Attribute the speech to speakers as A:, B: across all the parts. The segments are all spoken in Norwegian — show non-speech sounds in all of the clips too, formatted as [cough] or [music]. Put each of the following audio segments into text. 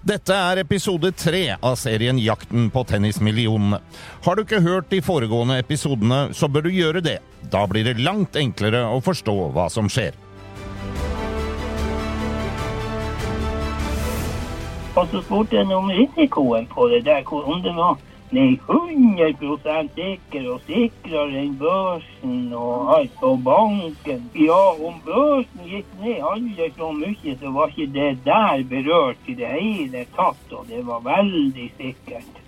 A: Dette er episode tre av serien Jakten på tennismillionene. Har du ikke hørt de foregående episodene, så bør du gjøre det. Da blir det langt enklere å forstå hva som skjer.
B: Og så spurte jeg om risikoen på det der, om det var nei, 100 sikker og sikrere enn børsen og alt på banken. Ja, om børsen gikk ned aldri så mye, så var ikke det der berørt i det hele tatt, og det var veldig sikkert.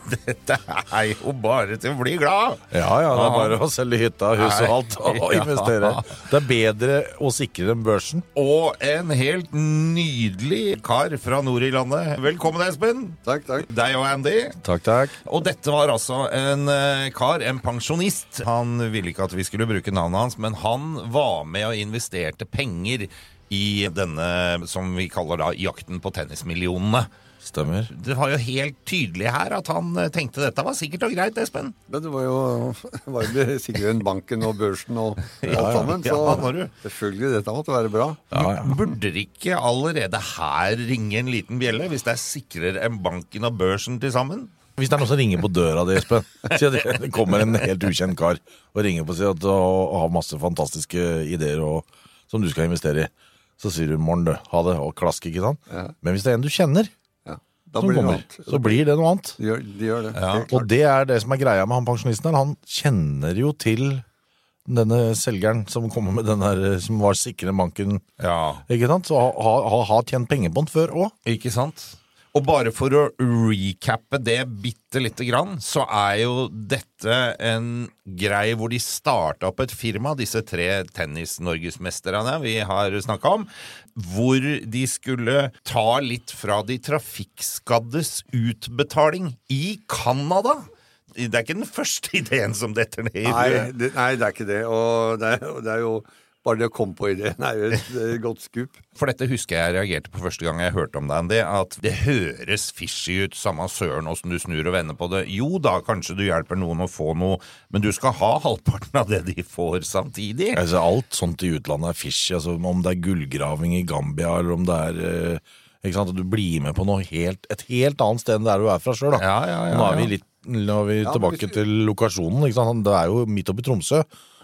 B: [laughs]
A: Dette er jo bare til å bli glad!
C: Ja, ja, det er bare å selge hytta, hus og alt og [laughs] investere. Det er bedre og sikrere enn børsen.
A: Og en helt nydelig kar fra nord i landet. Velkommen, Espen.
D: Takk, takk.
A: Deg og Andy.
C: Takk, takk.
A: Og dette var altså en eh, kar, en pensjonist. Han ville ikke at vi skulle bruke navnet hans, men han var med og investerte penger i denne som vi kaller da jakten på tennismillionene.
C: Stemmer.
A: Det var jo helt tydelig her at han eh, tenkte dette var sikkert og greit, Espen.
D: Men det var jo, [laughs] var jo sikkert banken og børsen og [laughs] alt
A: Ja,
D: sammen.
A: Ja,
D: Så selvfølgelig, dette måtte være bra.
C: Ja, ja.
A: Burde det ikke allerede her ringe en liten bjelle, hvis det er sikrere enn banken og børsen til sammen?
C: Hvis det er noen som ringer på døra di, Espen [laughs] Si at det kommer en helt ukjent kar og ringer på og sier at og har masse fantastiske ideer og, som du skal investere i. Så sier du 'morgen, du'. Ha det. Og klask, ikke sant?
D: Ja.
C: Men hvis det er en du kjenner, som
D: blir
C: kommer, så blir det noe annet.
D: De gjør, de gjør det.
A: Ja.
C: Og det er det som er greia med han pensjonisten her. Han kjenner jo til denne selgeren som kommer med den der som var sikre banken.
A: Ja.
C: Ikke sant? Så har ha, ha, ha tjent penger på den før òg.
A: Ikke sant? Og bare for å recappe det bitte lite grann, så er jo dette en greie hvor de starta opp et firma, disse tre tennis-norgesmesterne vi har snakka om, hvor de skulle ta litt fra de trafikkskaddes utbetaling i Canada. Det er ikke den første [laughs] ideen som detter ned i
D: Nei, det, nei, det er ikke det. Og det er, det er jo bare det å komme på ideen er jo et, et godt skup.
A: For dette husker jeg reagerte på første gang jeg hørte om deg, Andy, at det høres fishy ut, samme søren åssen du snur og vender på det. Jo da, kanskje du hjelper noen å få noe, men du skal ha halvparten av det de får samtidig.
C: Altså, alt sånt i utlandet er fishy. Altså, om det er gullgraving i Gambia, eller om det er eh, ikke sant, at du blir med på noe helt, et helt annet sted enn der du er fra sjøl.
A: Ja, ja, ja,
C: Nå er vi, litt, nå er vi
D: Ja,
C: tilbake
D: hvis
C: til lokasjonen. Ikke sant? Det er jo midt oppe i Tromsø.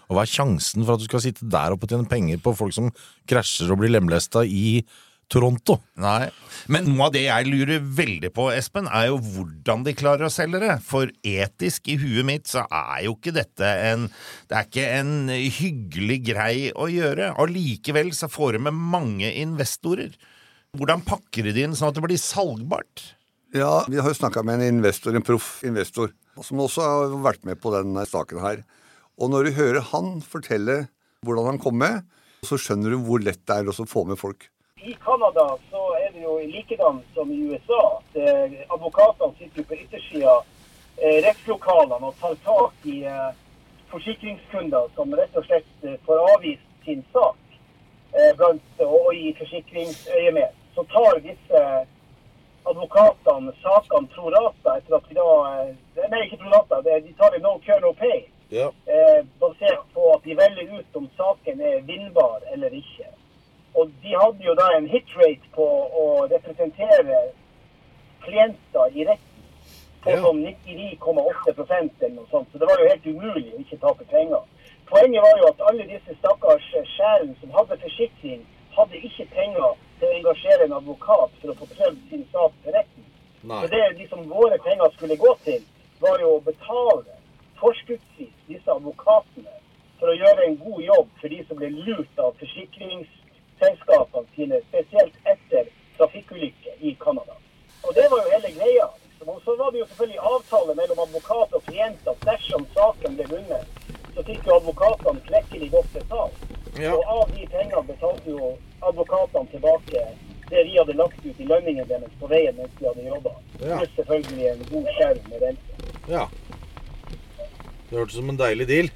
C: Og hva er sjansen for at du skal sitte der oppe og tjene penger på folk som krasjer og blir lemlesta i Toronto?
A: Nei. Men noe av det jeg lurer veldig på, Espen, er jo hvordan de klarer å selge det. For etisk i huet mitt så er jo ikke dette en Det er ikke en hyggelig grei å gjøre. Allikevel så får de med mange investorer. Hvordan pakker de det inn sånn at det blir salgbart?
D: Ja, vi har jo snakka med en investor, en proff investor, som også har vært med på denne saken her. Og når du hører han fortelle hvordan han kom med, så skjønner du hvor lett det er å få med folk.
B: I Canada så er det jo likedan som i USA. at, Advokatene sitter på yttersida eh, rettslokalene og tar tak i eh, forsikringskunder som rett og slett eh, får avvist sin sak eh, blant, og i forsikringsøyemed. Så tar disse advokatene sakene pro rata etter at de da eh, Nei, ikke pro rata, de tar det no cure no pay. Eh, basert på at de velger ut om saken er vinnbar eller ikke. Og de hadde jo da en hitrate på å representere klienter i retten på
D: Ja.
B: sånn 99,8 eller noe sånt. Så det var jo helt umulig å ikke tape penger. Poenget var jo at alle disse stakkars skjærene som hadde forsikring, hadde ikke penger til å engasjere en advokat for å få prøvd sin sak til retten. Så det liksom som våre penger skulle gå til, var jo å betale forskuddsvis disse advokatene for å gjøre en god jobb for de som ble lurt av forsikringsselskapene sine, spesielt etter trafikkulykker i Canada. Og det var jo hele greia. Liksom. Og så var det jo selvfølgelig avtale mellom advokat og klient at dersom saken ble vunnet, så fikk jo advokatene klekkelig godt betalt. Ja. Og av de pengene betalte jo advokatene tilbake det vi hadde lagt ut i lønningen deres på veien mens de hadde jobba.
C: Ja.
B: Pluss selvfølgelig en god skjerm med rente.
C: Ja. Det hørtes som en deilig deal.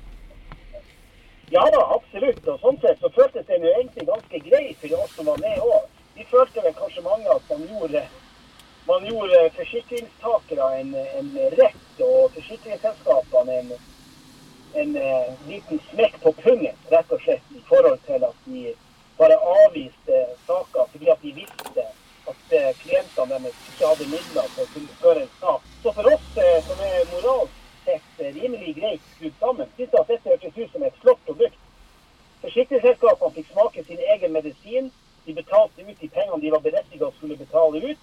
B: Ja da, absolutt. Og sånn sett så føltes den jo egentlig ganske grei for oss som var med òg. Vi følte vel kanskje mange at man gjorde, man gjorde forsikringstakere en, en rett, og forsikringsselskapene en, en eh, liten smekk på pungen, rett og slett, i forhold til at de bare avviste saker fordi at de visste at eh, klientene deres ikke hadde midler til å kunne føre en sak. Så for oss eh, som er moralsk rimelig greit skrudd sammen, syns jeg at dette hørtes ut som et flott produkt. Forsikringsselskapene fikk smake sin egen medisin. De betalte ut de pengene de var berettiget å skulle betale ut.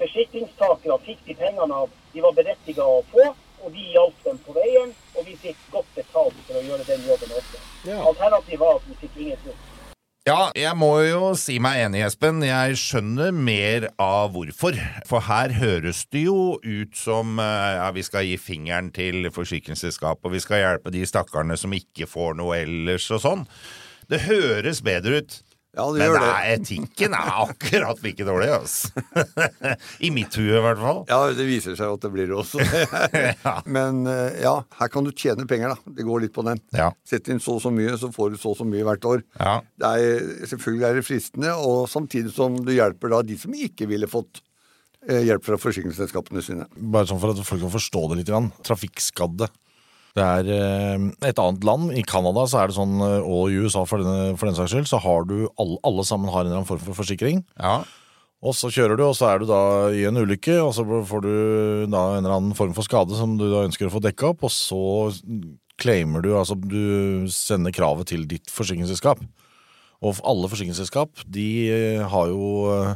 B: Forsikringstakere fikk de pengene de var berettiget å få, og vi hjalp dem på veien. Og vi fikk godt betalt for å gjøre den jobben også.
C: Ja.
B: Alternativet var at vi fikk ingenting.
A: Ja, jeg må jo si meg enig, Espen. Jeg skjønner mer av hvorfor. For her høres det jo ut som eh, ja, vi skal gi fingeren til forsikringsselskapet, og vi skal hjelpe de stakkarene som ikke får noe ellers og sånn. Det høres bedre ut.
D: Ja, det
A: Men
D: gjør
A: det
D: det.
A: er, etikken er akkurat like dårlig, altså. [laughs] I mitt hue, i hvert fall.
D: Ja, det viser seg at det blir det også. [laughs] Men eh, ja, her kan du tjene penger, da. Det går litt på den.
A: Ja.
D: Sett inn så og så mye, så får du så og så mye hvert år.
A: Ja.
D: Det er, selvfølgelig er det fristende, og samtidig som du hjelper da de som ikke ville fått eh, hjelp fra forsikringsselskapene sine.
C: Bare sånn for at folk kan forstå det litt. Trafikkskadde. Det er eh, et annet land. I Canada så er det sånn, og i USA for, denne, for den saks skyld, så har du alle, alle sammen har en eller annen form for forsikring.
A: Ja.
C: Og så kjører du, og så er du da i en ulykke, og så får du da en eller annen form for skade som du da ønsker å få dekka opp, og så claimer du, altså du sender kravet til ditt forsikringsselskap. Og for alle forsikringsselskap, de eh, har jo eh,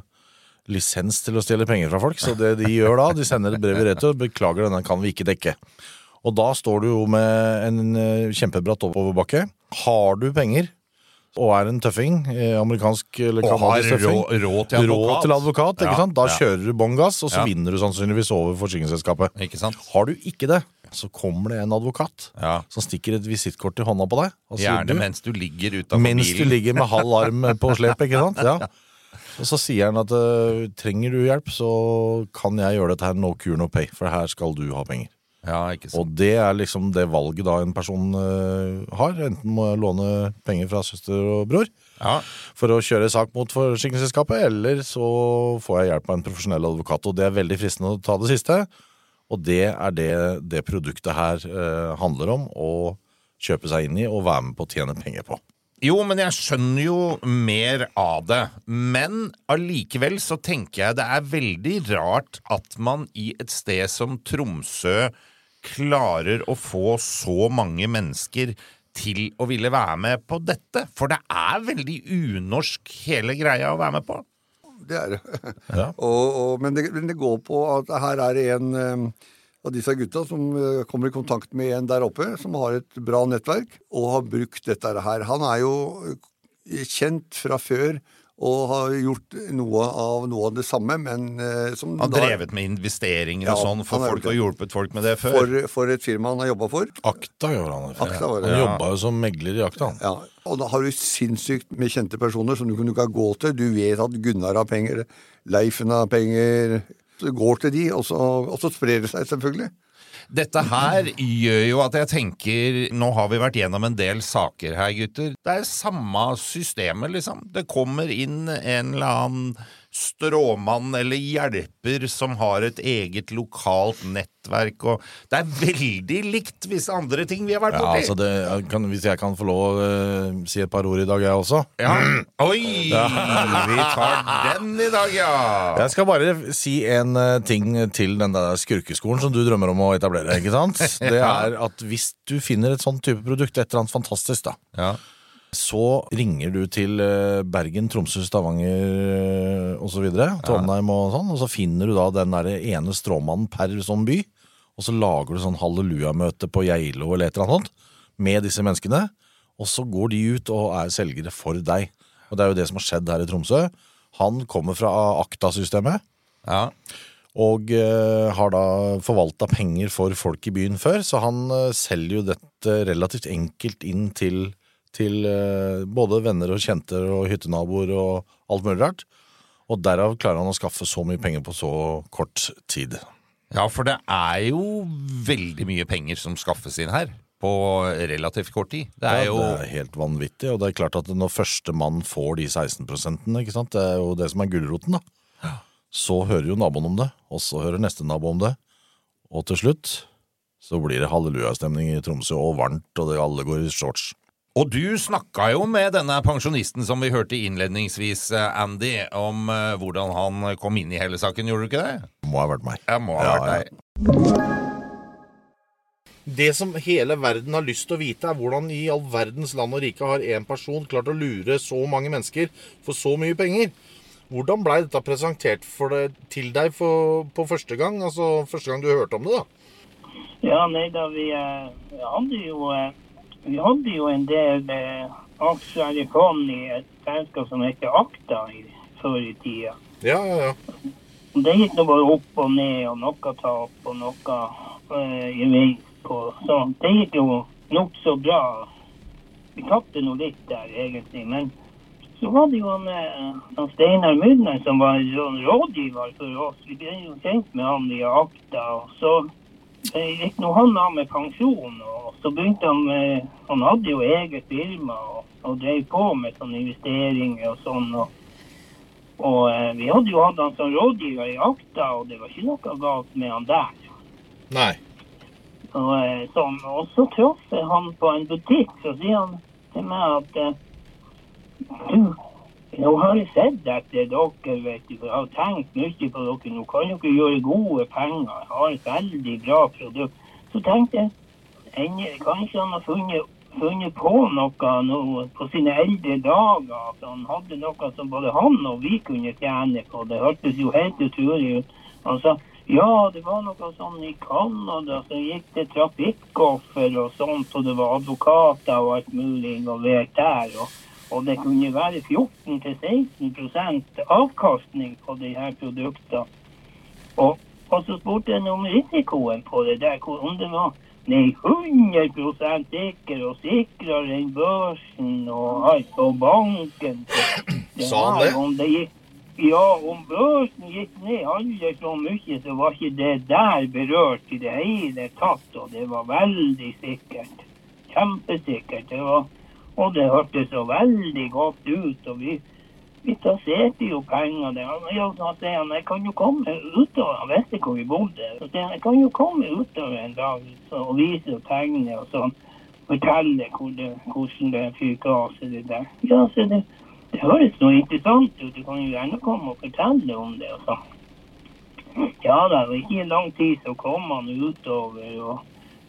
C: lisens til å stjele penger fra folk, så det de gjør da, de sender et brev i retur, beklager denne kan vi ikke dekke. Og da står du jo med en eh, kjempebratt oppoverbakke. Har du penger, og er en tøffing, eh, amerikansk eller
A: Og har
C: kanadisk tøffing,
A: rå- råd til advokat.
C: råd til advokat, ikke sant? Da
A: ja.
C: kjører du bånn gass, og så
A: Ja.
C: vinner du sannsynligvis over forsikringsselskapet.
A: Ikke sant?
C: Har du ikke det, så kommer det en advokat
A: Ja.
C: som stikker et visittkort i hånda på deg. Og
A: Gjerne
C: du,
A: mens du ligger utafor
C: mens du ligger med halv arm [laughs] på slep, ikke sant? Ja. Og så sier han at øh, trenger du hjelp, så kan jeg gjøre dette her no cure no pay, for her skal du ha penger.
A: Ja.
C: Og det er liksom det valget da en person uh, har. Enten må jeg låne penger fra søster og bror
A: Ja.
C: for å kjøre sak mot forsikringsselskapet, eller så får jeg hjelp av en profesjonell advokat. Og det er veldig fristende å ta det siste, og det er det det produktet her uh, handler om. Å kjøpe seg inn i og være med på å tjene penger på.
A: Jo, men jeg skjønner jo mer av det. Men allikevel så tenker jeg det er veldig rart at man i et sted som Tromsø klarer å få så mange mennesker til å ville være med på dette. For det er veldig unorsk hele greia å være med på.
D: Det er.
C: Ja. [laughs]
D: og, og, men, det men det går på at her er det en eh, av disse gutta som eh, kommer i kontakt med en der oppe, som har et bra nettverk, og har brukt dette her. Han er jo eh, kjent fra før og har gjort noe av noe av det samme, men eh, som
A: Han har drevet med investeringer og sånn for folk og hjulpet folk med det før.
D: for, for et firma han har jobba for.
C: Akta gjør han det.
D: Akta var det,
C: Han
A: ja.
C: jobba jo som megler i Akta. han.
D: Ja, og da har du sinnssykt med kjente personer som du kan, du gå til. Du vet at Gunnar har penger, Leifen har penger. Så du går til de, og så, og så sprer det seg selvfølgelig.
A: Dette her gjør jo at jeg tenker Nå har vi vært gjennom en del saker her, gutter. Det er samme systemet, liksom. Det kommer inn en eller annen stråmann eller hjelper som har et eget lokalt nettverk, og det er veldig likt visse andre ting vi har vært
C: Ja,
A: borti.
C: altså det, jeg kan, hvis jeg kan få lov å uh, si et par ord i dag, jeg også.
A: Ja. Oi! Vi tar den i dag, ja.
C: Jeg skal bare si en uh, ting til den der skurkeskolen som du drømmer om å etablere. ikke sant? [laughs] Det er at hvis du finner et sånn type produkt, et eller annet fantastisk, da,
A: ja.
C: Så ringer du til eh, Bergen, Tromsø, Stavanger osv., Trondheim og sånn, og så finner du da den der ene stråmannen per sånn by, og så lager du sånn hallelujamøte på Geilo eller et eller annet sånt, med disse menneskene, og så går de ut og er selgere for deg. Og det er jo det som har skjedd her i Tromsø. Han kommer fra Akta-systemet,
A: ja.
C: og uh, har da forvalta penger for folk i byen før, så han uh, selger jo dette relativt enkelt inn til, til eh, både venner og kjente og hyttenaboer og alt mulig rart. Og derav klarer han å skaffe så mye penger på så kort tid.
A: Ja, for det er jo veldig mye penger som skaffes inn her på relativt kort tid. Det er jo
C: det er helt vanvittig, og det er klart at når førstemann får de 16% ikke sant? Det er jo det som er gulroten, da. Så hører jo naboen om det, og så hører neste nabo om det. Og til slutt så blir det hallelujastemning i Tromsø, og varmt, og det, alle går i shorts.
A: Og du snakka jo med denne pensjonisten som vi hørte innledningsvis, eh, Andy, om eh, hvordan han kom inn i hele saken, gjorde du ikke det?
C: Må ha vært meg.
A: Jeg må ha
C: Ja,
A: vært
C: ja.
A: deg.
E: Det som hele verden har lyst til å vite, er hvordan i all verdens land og rike har én person klart å lure så mange mennesker for så mye penger. Hvordan blei dette presentert for det, til deg for, på første gang? Altså første gang du hørte om det, da?
F: Ja, nei da, vi, eh, hadde jo eh, Vi hadde jo en del eh, aksjer i fond i et selskap som heter Akta i, før i tida.
E: Ja, ja, ja.
F: Det gikk nå bare opp og ned, og noe tap og noe eh, gevinst på. Så det gikk jo nokså bra. Vi tapte nå litt der, egentlig. Men så var det jo han, eh, han Steinar Mudner som var sånn rådgiver for oss. Vi ble jo kjent med han i Akta. og så gikk nå han av med pensjon, og så begynte han med Han hadde jo eget firma og, og drev på med sånne investeringer og sånn. og og eh, vi hadde jo hatt han som rådgiver i Akta, og det var ikke noe galt med han der.
E: Nei.
F: Og, eh, så, og så traff jeg han på en butikk, så sier han til meg at eh, du, nå har jeg sett etter dere, vet du, har tenkt mye på dere. Nå kan dere gjøre gode penger. Har et veldig bra produkt. Så tenkte jeg, kanskje han har funnet, funnet på noe nå på sine eldre dager. At han hadde noe som både han og vi kunne tjene på. Det hørtes jo helt utrolig ut. Han sa ja, det var noe sånn i Canada, så gikk det trafikkoffer og sånt, og det var advokater og alt mulig involvert der. Og, og det kunne være 14-16 avkastning på de her produktene. Og, og så spurte jeg om risikoen på det der, om det var Nei, 100 sikker og sikrere enn børsen og alt og banken. Det [clears throat]
E: Sa han det?
F: Om det gikk, ja, om børsen gikk ned aldri så mye, så var ikke det der berørt i det hele tatt. Og det var veldig sikkert. Kjempesikkert. Det var, og det hørtes så veldig godt ut. og vi vi plasserte jo pengene. jeg sa han, jeg kan jo komme utover, han visste hvor vi bodde. Så sa han, jeg kan jo komme utover en dag så, og vise og tegne og sånn. Fortelle hvor det, hvordan det fyker av seg det der. Ja, så det, det høres noe interessant ut. Du kan jo gjerne komme og fortelle om det og sånn. Ja da, og ikke i lang tid så kom han utover og,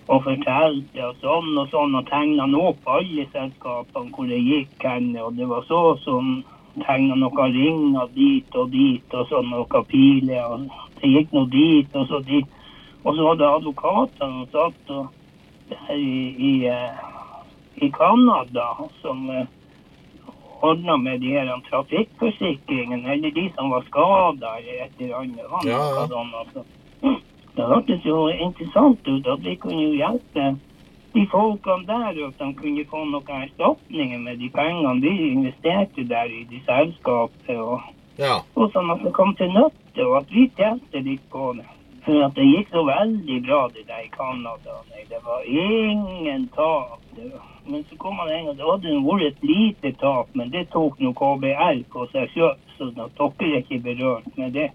F: og fortalte og sånn og sånn, og tegna opp alle selskapene hvor det gikk hen, og det var så som tegna noen ringer dit og dit, og sånn noen piler, og det gikk nå dit og så dit. Og så hadde advokatene satt og i, i, eh, i Canada som eh, ordna med de her trafikkforsikringene, eller de som var skada eller et eller annet.
E: Ja, ja.
F: sånn, altså. Det hørtes jo interessant ut at vi kunne jo hjelpe de folkene der, at de kunne få noen erstatninger med de pengene vi investerte der i de selskapet, og,
E: Ja.
F: og sånn at det kom til nytte, og at vi tjente litt på det. For at det gikk så veldig bra det der i Canada. Det var ingen tap. Men så kom han en gang, det hadde vært et lite tap, men det tok nå KBL på seg sjøl, så dere er ikke berørt med det.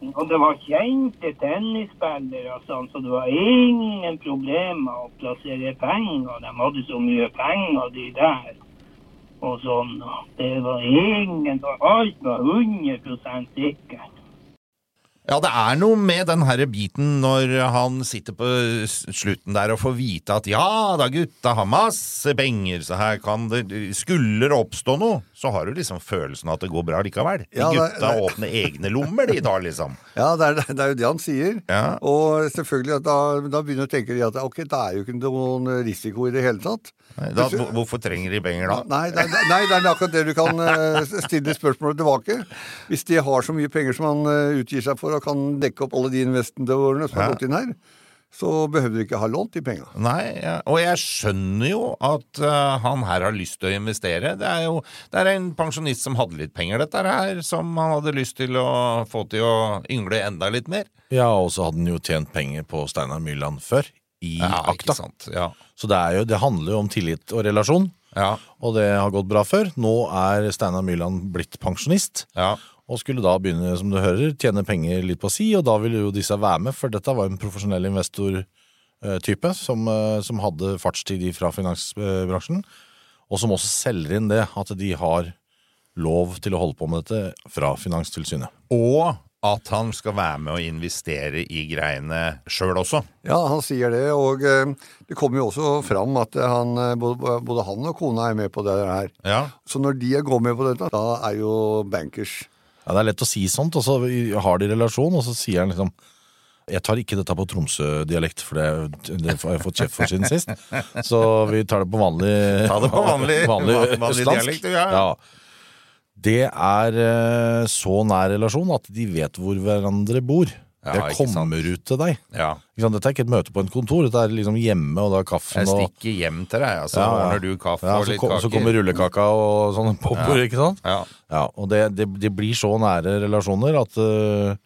F: Og det var kjente tennisspillere og sånn, så det var ingen problemer å plassere penger. De hadde så mye penger, de der. Og sånn. Det var ingen Alt var 100 sikkert.
A: Ja, det er noe med den herre biten når han sitter på slutten der og får vite at ja da, gutta har masse penger, så her kan det Skulle det oppstå noe, så har du liksom følelsen av at det går bra likevel. De
D: Ja, det-
A: gutta
D: det-
A: åpner egne lommer, de da, liksom. [laughs]
D: Ja, det er, det er jo det han sier.
A: Ja.
D: Og selvfølgelig, da, da begynner å tenke de at ok, det er jo ikke noen risiko i det hele tatt.
A: Nei, Da, Hvis, hvorfor trenger de penger da?
D: Nei, det er, nei, det er akkurat det du kan [laughs] eh, stille spørsmålet tilbake. Hvis de har så mye penger som han eh, utgir seg for og kan dekke opp alle de investorene som har gått inn her, så behøver du ikke ha lånt de penga.
A: Nei, ja. og jeg skjønner jo at uh, han her har lyst til å investere. Det er jo det er en pensjonist som hadde litt penger, dette her, som han hadde lyst til å få til å yngle enda litt mer.
C: Ja, og så hadde han jo tjent penger på Steinar Myrland før, i
A: Ja, ikke
C: akta.
A: sant? Ja.
C: Så det, er jo, det handler jo om tillit og relasjon,
A: Ja.
C: og det har gått bra før. Nå er Steinar Myrland blitt pensjonist,
A: ja.
C: Og skulle da begynne, som du hører, tjene penger litt på si, og da ville jo disse være med, for dette var en profesjonell investortype som, eh, som hadde fartstid fra finansbransjen, og som også selger inn det, at de har lov til å holde på med dette fra Finanstilsynet.
A: Og at han skal være med å investere i greiene sjøl også.
D: Ja, han sier det, og eh, det kommer jo også fram at han, eh, både, både han og kona er med på det her.
A: Ja.
D: Så når de går med på dette, da er jo bankers
C: Ja, Det er lett å si sånt, og så har de relasjon, og så sier han liksom Jeg tar ikke dette på Tromsø-dialekt, for det, det har jeg fått kjeft for siden sist. Så vi tar det på vanlig
A: Ta det på vanlig- [laughs]
C: vanlig,
A: vanlig dialekt, ja, ja.
C: Det er eh, så nær relasjon at de vet hvor hverandre bor.
A: Ja, det
C: kommer ut til deg.
A: ja.
C: Dette er ikke et møte på en kontor, dette er liksom hjemme, og da kaffen
A: Jeg stikker hjem til deg, altså. så
C: Ja,
A: ordner du kaffe og litt kaker.
C: så kommer rullekaka og sånn popper, ikke sant?
A: Ja.
C: Ja, og det, det, det blir så nære relasjoner at uh,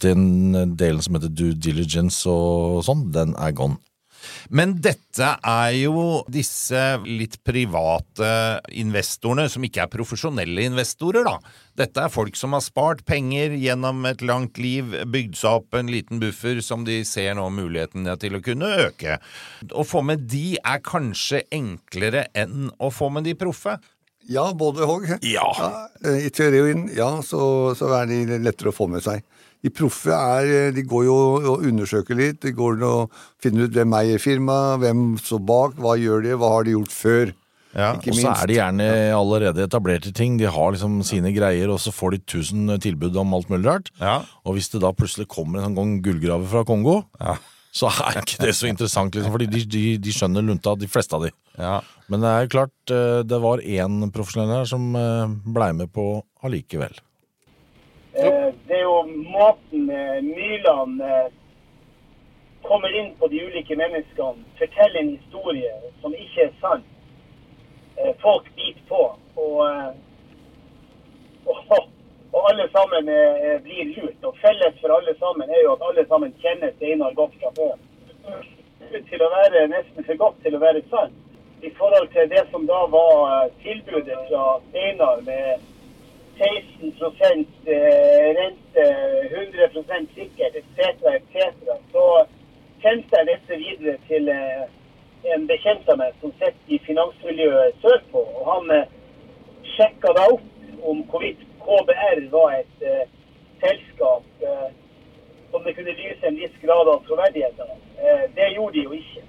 C: den delen som heter due diligence og sånn, den er gone.
A: Men dette er jo disse litt private investorene, som ikke er profesjonelle investorer, da. Dette er folk som har spart penger gjennom et langt liv, bygd seg opp en liten buffer som de ser nå muligheten til å kunne øke. Å få med de er kanskje enklere enn å få med de proffe.
D: Ja, både og.
C: Ja.
D: ja I teorien, ja, så, så er de lettere å få med seg. De proffe er, eh, de går jo og undersøker litt. De går og finner ut hvem eier firmaet, hvem står bak, hva gjør de, hva har de gjort før.
A: Ja,
D: Ikke
C: Og så er de gjerne allerede etablerte ting, de har liksom sine greier, og så får de tusen tilbud om alt mulig rart.
A: Ja.
C: Og hvis det da plutselig kommer en sånn gang gullgraver fra Kongo,
A: Ja.
C: så er ikke det så interessant, liksom, fordi de, de, de skjønner lunta, de fleste av de.
A: Ja.
C: Men det er klart, eh, det var én profesjonell her som eh, blei med på allikevel.
B: Eh, Det er jo måten eh, Myrland eh, kommer inn på de ulike menneskene, forteller en historie som ikke er sann. Eh, Folk biter på, og, eh, og, [laughs] og alle sammen eh, blir lurt. Og felles for alle sammen er jo at alle sammen kjenner Steinar godt fra før. Til å være nesten for godt til å være sant. I forhold til det som da var eh, tilbudet fra Steinar med 16 eh, rente, 100% sikkert, etc., etc., så sendte jeg dette videre til eh, en bekjent av meg som sitter i finansmiljøet sørpå. Og han eh, sjekka da opp om hvorvidt KBR var et uh, selskap uh, som det kunne lyse en viss grad av troverdighet av. Uh, det gjorde de jo ikke.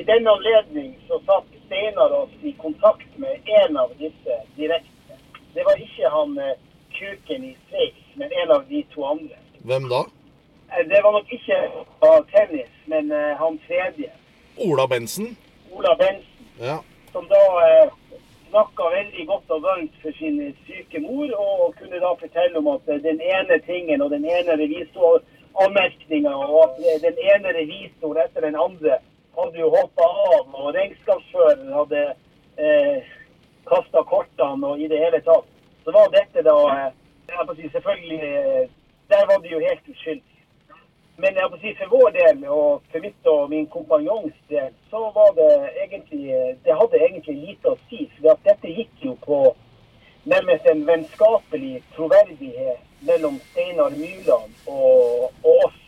B: I den anledning så satt Steinar oss i kontakt med en av disse direkte. Det var ikke han eh, kuken i Sveits, men en av de to andre.
G: Hvem da?
B: Eh, Det var nok ikke av tennis, men eh, han tredje,
G: Ola Bensen?
B: Ola Bensen,
G: Ja.
B: som da snakka veldig godt og varmt for sin syke mor, og kunne da fortelle om at den ene tingen og den ene revisoranmerkninga, og at den ene revisor etter den andre hadde jo hoppa av, og regnskapsføreren hadde eh, kasta kortene og i det hele tatt. Så var dette da eh, jeg må si, Selvfølgelig eh, Der var det jo helt uskyldig. Men jeg må si for vår del, og for mitt og min kompanjongs del, så var det egentlig Det hadde egentlig lite å si. For dette gikk jo på nærmest en vennskapelig troverdighet mellom Steinar Myrland og, og oss.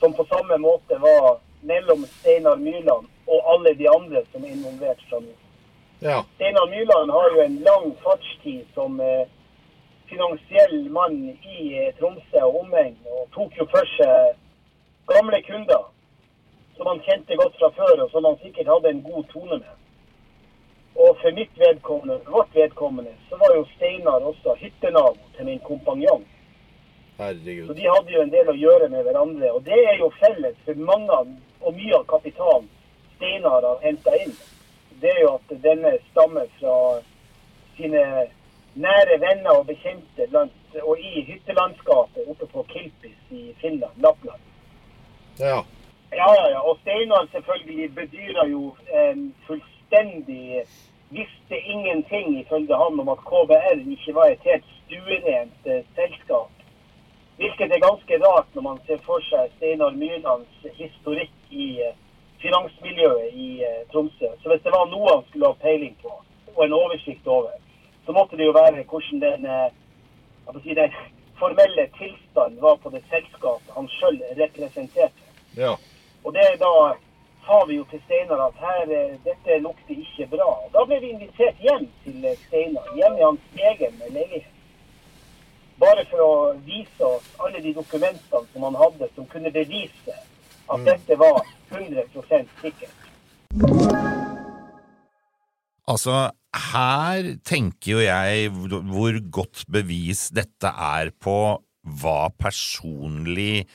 B: Som på samme måte var mellom Steinar Myrland og alle de andre som er involvert Sånn.
G: Ja.
B: Steinar Myrland har jo en lang fartstid som eh, finansiell mann i eh, Tromsø og omegn, og tok jo for seg gamle kunder som han kjente godt fra før, og som han sikkert hadde en god tone med. Og for mitt vedkommende, vårt vedkommende, så var jo Steinar også hyttenabo til min kompanjong. Så de hadde jo en del å gjøre med hverandre. Og det er jo felles for mange og mye av kapitalen Steinar har henta inn. Det er jo at denne stammer fra sine nære venner og bekjente blant, og i hyttelandskapet oppe på Kilpis i Finland, Lappland.
G: Ja.
B: Ja, ja, ja. Og Steinar selvfølgelig bedyrer jo en fullstendig Visste ingenting ifølge han om at KBR ikke var et helt stuerent eh, selskap. Hvilket er ganske rart når man ser for seg Steinar Myrlands historikk i eh, finansmiljøet i eh, Tromsø. Så hvis det var noe han skulle ha peiling på, og en oversikt over, så måtte det jo være hvordan den, eh, si, den formelle tilstand var på det selskapet han sjøl representerte.
G: Ja.
B: Og det da sa vi jo til Steinar at her, eh, dette lukter ikke bra. Da ble vi invitert hjem til Steinar, hjem i hans egen leilighet. Bare for å vise oss alle de dokumentene som han hadde som kunne bevise at dette var 100 sikkert.
A: Altså, her tenker jo jeg hvor- godt bevis dette er på hva personlig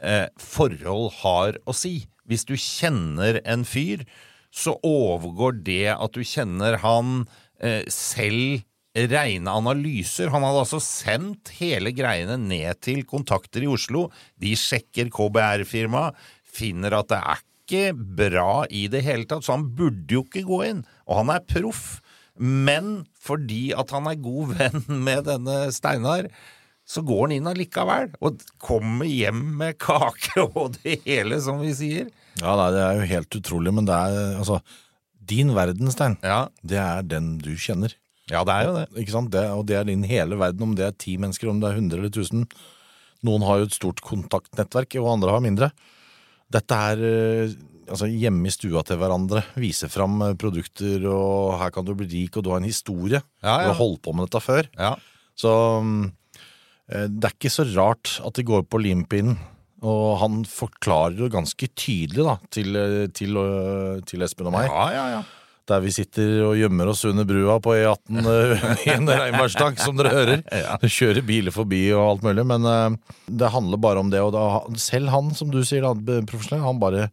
A: eh, forhold har å si. Hvis du kjenner en fyr, så overgår det at du kjenner han eh, selv reine analyser. Han hadde altså sendt hele greiene ned til kontakter i Oslo. De sjekker KBR-firmaet, finner at det er ikke bra i det hele tatt, så han burde jo ikke gå inn. Og han er proff. Men fordi at han er god [laughs] venn med denne Steinar, så går han inn allikevel. Og kommer hjem med kake og det hele, som vi sier.
C: Ja, nei, det er jo helt utrolig, men det er altså Din verden, Stein,
A: Ja,
C: det er den du kjenner.
A: ja det er jo det.
C: Ikke sant? Det, og det er din hele verden, om det er ti mennesker, om det er hundre eller tusen. Noen har jo et stort kontaktnettverk, og andre har mindre. Dette er eh, altså hjemme i stua til hverandre, vise fram eh, produkter, og her kan du bli rik, og du har en historie.
A: Ja, ja.
C: Du har holdt på med dette før.
A: Ja.
C: Så eh, det er ikke så rart at de går på limpinnen. Og han forklarer jo ganske tydelig da, til, til, til Espen og meg.
A: Ja, ja, ja.
C: Der vi sitter og gjemmer oss under brua på E18 eh, [laughs] i en regnværsdag, som dere hører. [laughs] Kjører biler forbi og alt mulig, men uh, det handler bare om det. Og da, selv han, som du sier, profesjonell, han bare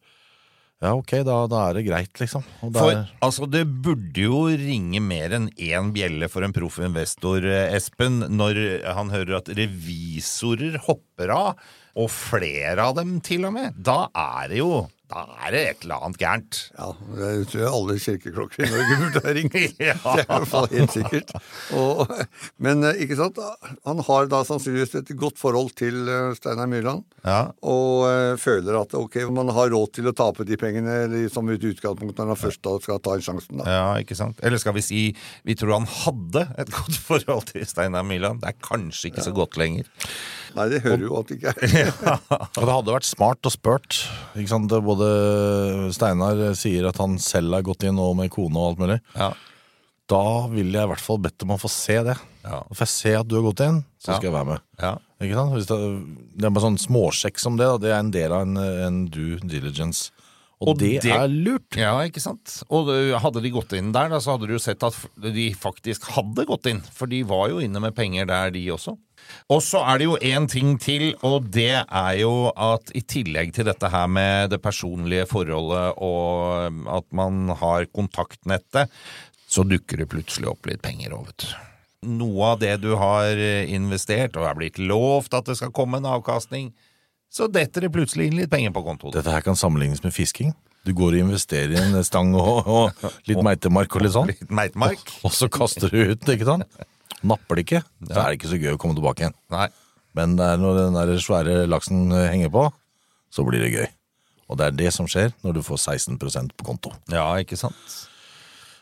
C: Ja, ok, da, da er det greit, liksom. Det
A: For
C: er,
A: altså, det burde jo ringe mer enn én bjelle for en proff investor, Espen, når han hører at revisorer hopper av, og flere av dem til og med. Da er det jo Da er det et eller annet gærent.
D: Ja, det tror jeg alle kirkeklokker i Norge burde ha ringt.
A: Ja. [laughs]
D: Det er i hvert fall helt sikkert. Og, men eh, ikke sant, han har da sannsynligvis et godt forhold til eh, Steinar Myrland.
A: Ja.
D: Og eh, føler at ok, man har råd til å tape de pengene eller som et utgangspunkt når han først da skal ta en sjansen. da.
A: Ja, ikke sant? Eller skal vi si vi tror han hadde et godt forhold til Steinar Myrland. Det er kanskje ikke så godt lenger.
D: Nei, det hører jo at det ikke er. [laughs]
C: og det hadde vært smart og spurt. Ikke sant? Både Steinar sier at han selv har gått inn nå med kone og alt mulig.
A: Ja.
C: Da ville jeg i hvert fall bedt om å få se det.
A: Ja.
C: Får jeg se at du har gått inn, så
A: Ja.
C: skal jeg være med.
A: Ja.
C: Ikke sant? Hvis det, det er bare sånn småsjekk som det. Da. Det er en del av en, en due diligence. Og,
A: Og
C: det,
A: det-
C: er lurt.
A: Ja, ikke sant? Og hadde de gått inn der, da, så hadde du jo sett at de faktisk hadde gått inn. For de var jo inne med penger der, de også. Og så er det jo én ting til, og det er jo at i tillegg til dette her med det personlige forholdet og at man har kontaktnettet, så dukker det plutselig opp litt penger òg, vet du. Noe av det du har investert og er blitt lovt at det skal komme en avkastning, så detter det plutselig inn litt penger på kontoen.
C: Dette her kan sammenlignes med fisking. Du går og investerer i en stang og, og litt [laughs] meitemark og litt sånn.
A: Litt meitmark.
C: Og så kaster du ut, ikke sant? Napper det ikke, så er det ikke så gøy å komme tilbake igjen.
A: Nei.
C: Men er når den der svære laksen henger på, så blir det gøy. Og det er det som skjer når du får 16% på konto.
A: Ja, ikke sant?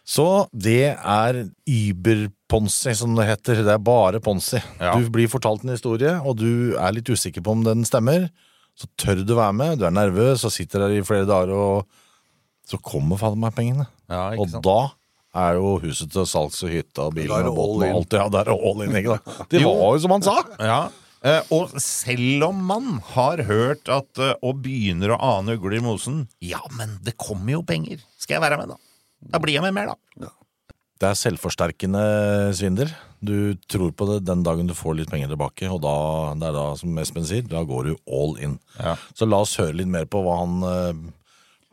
C: Så det er Uber-ponzi, som det heter. Det er bare ponzi.
A: Ja.
C: Du blir fortalt en historie, og du er litt usikker på om den stemmer. Så tør du være med, du er nervøs og sitter der i flere dager, og så kommer fader meg pengene.
A: Ja,
C: og da er jo huset til salgs og hytta og bilen og båten og alt. Ja, det er all in, ikke da? [laughs] Det var jo som han sa!
A: Ja. Eh, og selv om man har hørt at eh, og begynner å ane ugler i mosen Ja, men det kommer jo penger. Skal jeg være med, da? Da blir jeg med mer, da.
C: Det er selvforsterkende svindel. Du tror på det den dagen du får litt penger tilbake, og da, det er da, som Espen sier, da går du all in.
A: Ja.
C: Så la oss høre litt mer på hva han eh,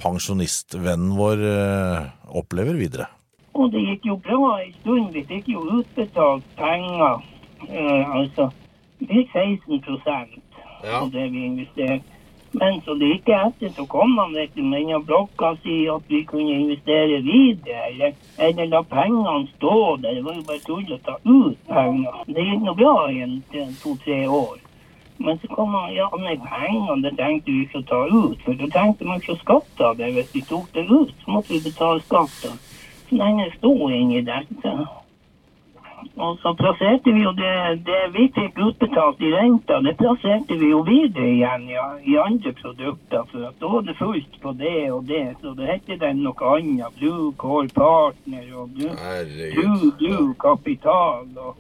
C: pensjonistvennen vår eh, opplever videre.
F: Og det gikk jo bra en stund. Vi fikk jo utbetalt penger. Uh, altså, vi fikk 16
G: Ja.
F: av det vi investerte. Men så like etter så kom han vet du, med denne blokka si at vi kunne investere videre, eller, eller la pengene stå der. Det var jo bare tull å ta ut penger. Det gikk nå bra i to-tre år. Men så kom han ja, med pengene, det trengte vi ikke å ta ut. For da trengte man ikke å skatte av det. Hvis vi tok det ut, så måtte vi betale skatt. Lenge sto inni der. Og så plasserte vi jo det, det vi fikk utbetalt i renta, det plasserte vi jo videre igjen ja, i andre produkter. For at da var det fullt på det og det. Så det het den noe annet. Blue Core Partner og Blue. Blue, Blue Kapital. Og,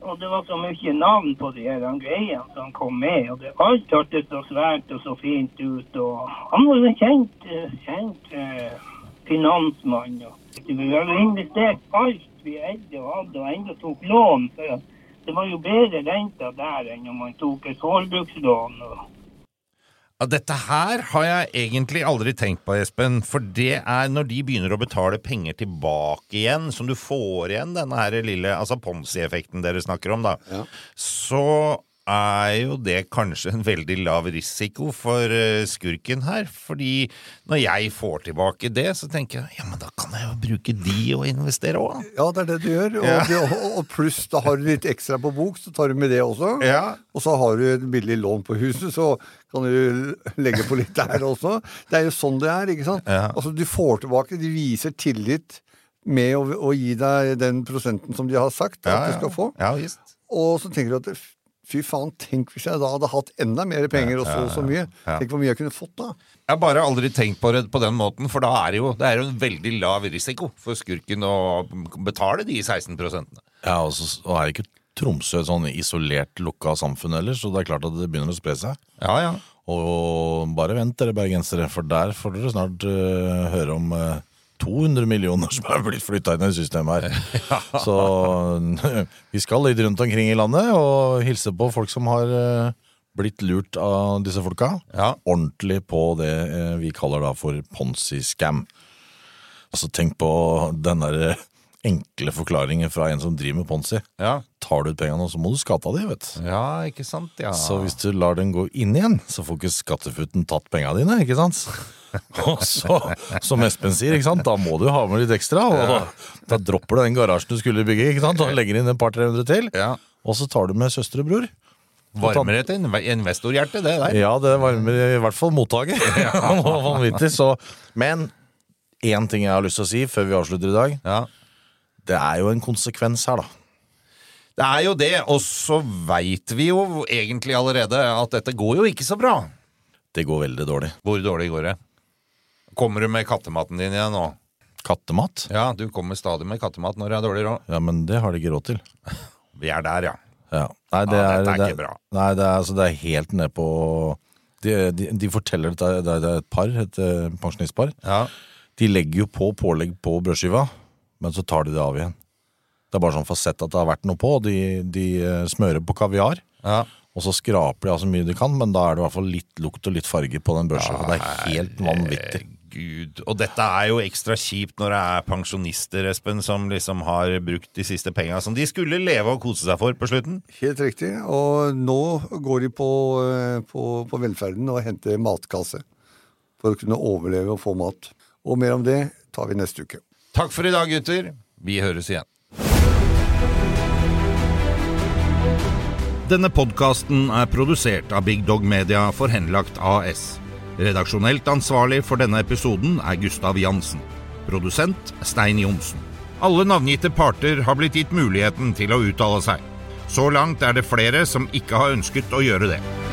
F: og det var så mye navn på de her greiene som kom med. Og det, alt hørtes så svært og så fint ut. Og han var jo en kjent, kjent eh, finansmann. Og, vi hadde investert alt vi eide og hadde, og enda tok lån. For det var jo bedre renta der enn om man tok et forbrukslån. Og,
A: Ja, dette her har jeg egentlig aldri tenkt på, Espen. For det er når de begynner å betale penger tilbake igjen, som du får igjen denne her lille altså Ponzi-effekten dere snakker om, da,
D: Ja.
A: så er jo det kanskje en veldig lav risiko for eh, skurken her. Fordi når jeg får tilbake det, så tenker jeg ja, men da kan jeg jo bruke de og investere òg.
D: Ja, det er det du gjør. Og,
A: Ja.
D: og, og pluss da har du litt ekstra på bok, så tar du med det også.
A: Ja.
D: Og så har du et billig lån på huset, så kan du legge på litt der også. Det er jo sånn det er, ikke sant?
A: Ja.
D: Altså, du får tilbake, de viser tillit med å, å gi deg den prosenten som de har sagt at du skal få.
A: Ja, visst.
D: Og så tenker du at fy faen, tenk hvis jeg da hadde hatt enda mer penger og så og så mye. Tenk hvor mye jeg kunne fått da.
A: Jeg har bare aldri tenkt på det på den måten, for da er det jo, det er jo en veldig lav risiko for skurken å betale de 16%
C: Ja, og så og er ikke Tromsø et sånn isolert lukka samfunn heller, så det er klart at det begynner å spre seg.
A: Ja, ja.
C: Og bare vent dere bergensere, for der får dere snart uh, høre om eh, 200 millioner som er blitt flytta inn i systemet her. [laughs] Så [laughs] vi skal litt rundt omkring i landet og hilse på folk som har eh, blitt lurt av disse folka.
A: Ja.
C: Ordentlig på det eh, vi kaller da for ponzi-scam. Altså tenk på den der eh, enkle forklaringen fra en som driver med ponzi.
A: Ja,
C: Tar du ut pengene, så må du skatte av dem, vet
A: ja ikke sant? Ja.
C: Så hvis du lar den gå inn igjen, så får ikke skattefuten tatt pengene dine, ikke sant? [laughs] Og så, som Espen sier, ikke sant? da må du ha med litt ekstra, og da, da dropper du den garasjen du skulle bygge, ikke sant? og legger inn et par 300 til,
A: Ja.
C: og så tar du med søstre og bror.
A: Varmer et inve- investorhjerte, det der.
C: Ja, det varmer i hvert fall mottaket. [laughs] [laughs] Vanvittig, så Men én ting jeg har lyst til å si før vi avslutter i dag.
A: Ja.
C: Det er jo en konsekvens her, da.
A: Det er jo det, og så veit vi jo egentlig allerede at dette går jo ikke så bra.
C: Det går veldig dårlig.
A: Hvor dårlig går det? Kommer du med kattematen din igjen nå?
C: Kattemat?
A: Ja, du kommer stadig med kattemat når det er dårlig råd.
C: Ja, men det har de ikke råd til. [laughs]
A: Vi er der, ja.
C: Ja. Nei, det
A: Ja,
C: er,
A: dette er
C: det
A: ikke bra.
C: Nei, det er, altså, det er helt ned på De, de, de forteller at det det er et par, et eh, pensjonistpar.
A: Ja.
C: De legger jo på pålegg på brødskiva, men så tar de det av igjen. Det er bare sånn for å ha sett at det har vært noe på. De, de eh, smører på kaviar,
A: ja.
C: og så skraper de av så mye de kan, men da er det i hvert fall litt lukt og litt farge på den brødskiva. Det er helt vanvittig.
A: Gud. Og dette er jo ekstra kjipt når det er pensjonister, Espen, som liksom har brukt de siste penga som de skulle leve og kose seg for på slutten.
D: Helt riktig. Og nå går de på, eh, på, på velferden og henter matkasse for å kunne overleve og få mat. Og mer om det tar vi neste uke.
A: Takk for i dag, gutter. Vi høres igjen. Denne podkasten er produsert av Big Dog Media for Henlagt AS. Redaksjonelt ansvarlig for denne episoden er Gustav Jansen. Produsent Stein Johnsen. Alle navngitte parter har blitt gitt muligheten til å uttale seg. Så langt er det flere som ikke har ønsket å gjøre det.